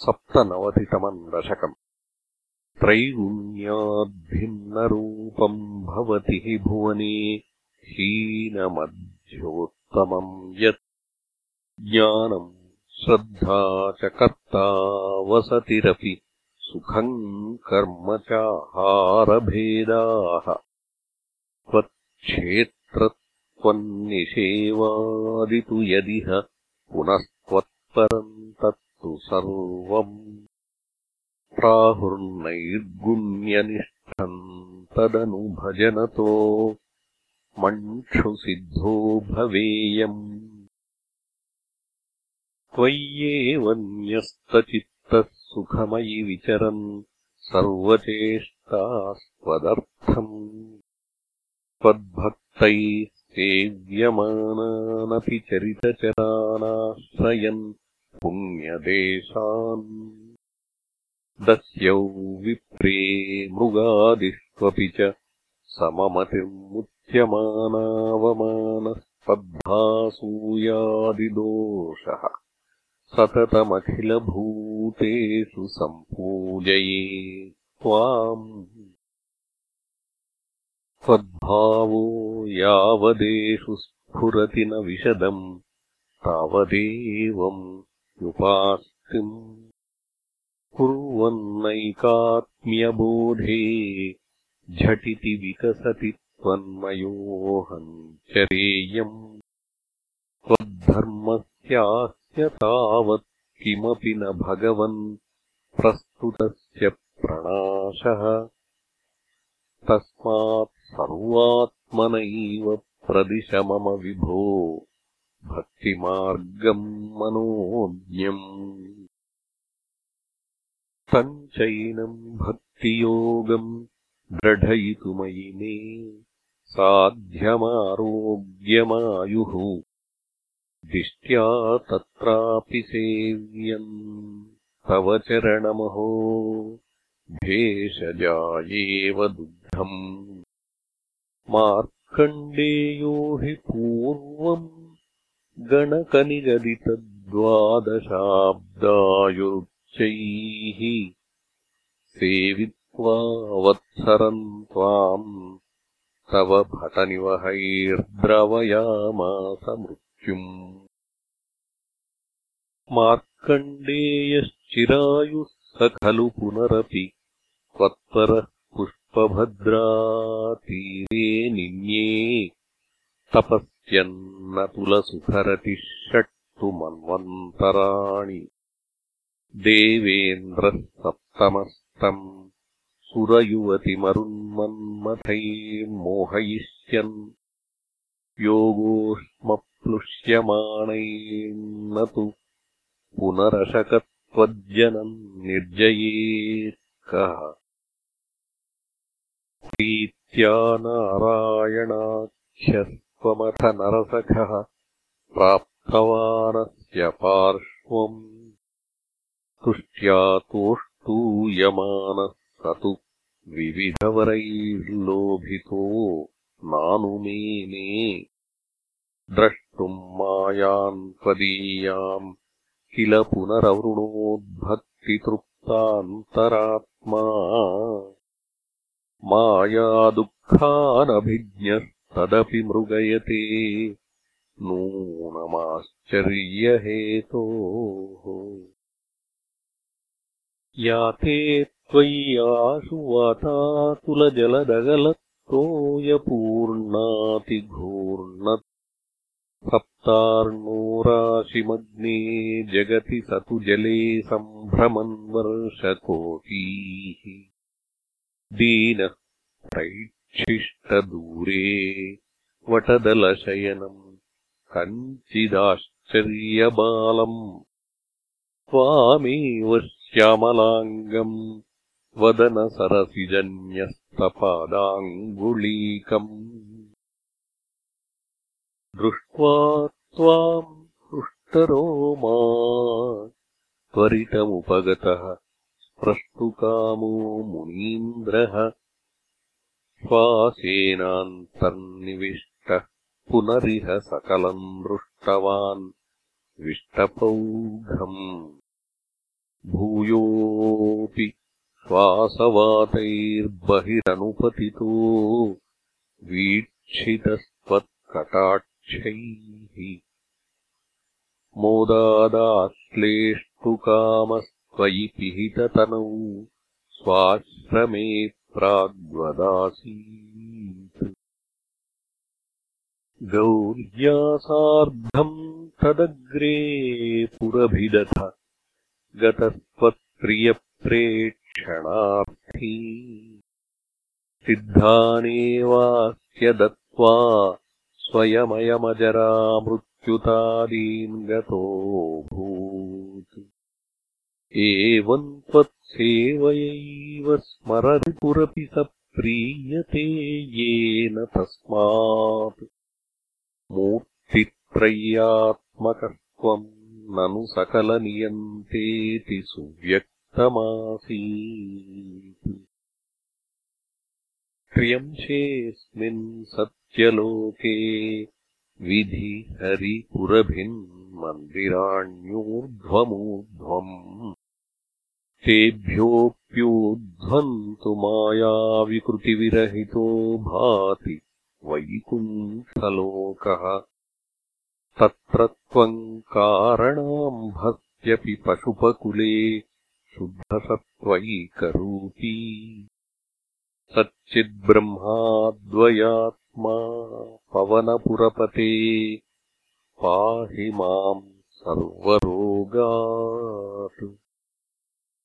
सप्तनवतितमम् दशकम् त्रैगुण्याद्भिन्नरूपम् भवति हि भुवने हीनमध्योत्तमम् यत् ज्ञानम् श्रद्धा च कर्ता वसतिरपि सुखम् कर्म चाहारभेदाः। त्वत्क्षेत्रत्वन्निषेवादितु यदिह पुनस्त्वत्परम् तत् तु सर्वम् प्राहुर्नैर्गुण्यनिष्ठम् तदनुभजनतो मण्क्षुसिद्धो भवेयम्। त्वय्येव न्यस्तचित्तः सुखमयि विचरन् सर्वचेष्टास्त्वदर्थम्। त्वद्भक्तैः सेव्यमानानपि चरितचरानाश्रयन् पुण्यदेशान्। दस्यौ विप्रे मृगादिष्वपि च सममतिर्मुच्यमानावमानस्पद्भासूयादिदोषः सततमखिलभूतेषु सम्पूजये त्वाम्। त्वद्भावो यावदेषु स्फुरति न विशदम् तावदेवम् युपास्तिम् कुर्वन्नैकात्म्यबोधे झटिति विकसति त्वन्मयोऽहम् चरेयम्। त्वद्धर्मस्यास्य तावत् किमपि न भगवन् प्रस्तुतस्य प्रणाशः। तस्मात् सर्वात्मनैव प्रदिश मम विभो भक्तिमार्गम् मनोज्ञम्। तम् चैनम् भक्तियोगम् दृढयितुमयि मे साध्यमारोग्यमायुः। दिष्ट्या तत्रापि सेव्यम् तव चरणमहो। भेषजायेव दुग्धम्। मार्कण्डेयो हि पूर्वम् गणकनिगदितद्वादशाब्दायुच्चैः सेवित्वा वत्सरम् त्वाम् तव भटनिवहैर्द्रवयामास मृत्युम्। मार्कण्डेयश्चिरायुः स खलु पुनरपि त्वत्परः पुष्पभद्रातीरे निन्ये तपस्यन्नतुलसुखरतिः षट्तु मन्वन्तराणि देवेन्द्रः सप्तमस्तम् सुरयुवतिमरुन्मन्मथैर्मोहयिष्यन् योगोष्मप्लुष्यमाणैर्न तु पुनरशकत्वज्जनम् निर्जये कः प्रीत्या नारायणाख्यस्त्वमथ नरसखः प्राप्तवानस्य पार्श्वम् तुष्ट्या तोष्टूयमानः स तु विविधवरैर्लोभितो नानुमेने द्रष्टुम् मायाम् त्वदीयाम् किल पुनरवृणोद्भक्तितृप्तान्तरात्मा मायादुःखानभिज्ञस्तदपि मृगयते। नूनमाश्चर्यहेतोः। याते त्वय्याशु वातातुलजलदगलत्तोयपूर्णातिघूर्णत् सप्तार्णोराशिमग्ने जगति स तु जले सम्भ्रमन् वर्षकोटीः दीनः प्रैक्षिष्टदूरे वटदलशयनम् कञ्चिदाश्चर्यबालम् त्वामेव श्यामलाङ्गम् वदनसरसिजन्यस्तपादाङ्गुलीकम् दृष्ट्वा त्वाम् हृष्टरोमा त्वरितमुपगतः स्प्रष्टुकामो मुनीन्द्रः श्वासेनान्तर्निविष्टः पुनरिह सकलम् दृष्टवान् विष्टपौघम्। भूयोऽपि श्वासवातैर्बहिरनुपतितो वीक्षितस्त्वत्कटाक्षैः। मोदादाश्लेष्टुकामस्त्वयि पिहिततनौ स्वाश्रमे प्राग्वदासीत्। गौर्या सार्धम् तदग्रे पुरभिदथ गतस्त्वत्प्रियप्रेक्षणार्थी। सिद्धानेवास्य दत्त्वा स्वयमयमजरामृत्युतादीन् गतोऽभूत् एवम् त्वत्सेवयैव स्मरति स प्रीयते येन तस्मात्। मूर्तित्रय्यात्मकत्वम् ननु सकलनियन्तेति सुव्यक्तमासीत्। त्र्यंशेऽस्मिन् सत्यलोके विधि हरिपुरभिन्मन्दिराण्यूर्ध्वमूर्ध्वम् तेभ्योऽप्यूर्ध्वम् तु मायाविकृतिविरहितो भाति वैकुण्ठलोकः। तत्र त्वम् भक्त्यपि पशुपकुले शुद्धसत्त्वैकरूपी। सच्चिद्ब्रह्माद्वयात्मा पवनपुरपते पाहि माम् सर्वरोगात्